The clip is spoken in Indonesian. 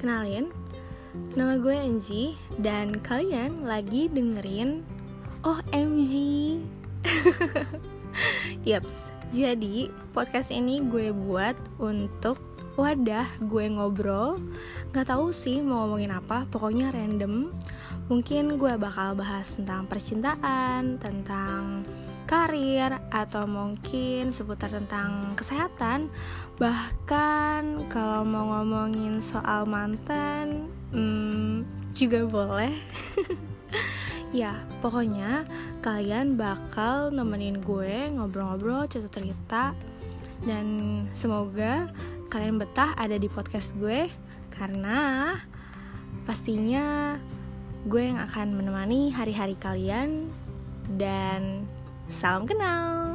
Kenalin, nama gue Angie dan kalian lagi dengerin Oh MG. Yaps, jadi podcast ini gue buat untuk wadah gue ngobrol. Gak tahu sih mau ngomongin apa, pokoknya random. Mungkin gue bakal bahas tentang percintaan, tentang karir atau mungkin seputar tentang kesehatan. Bahkan kalau mau ngomongin soal mantan hmm, juga boleh. Ya pokoknya kalian bakal nemenin gue ngobrol-ngobrol cerita-cerita. Dan semoga kalian betah ada di podcast gue karena pastinya gue yang akan menemani hari-hari kalian dan Salam kenal.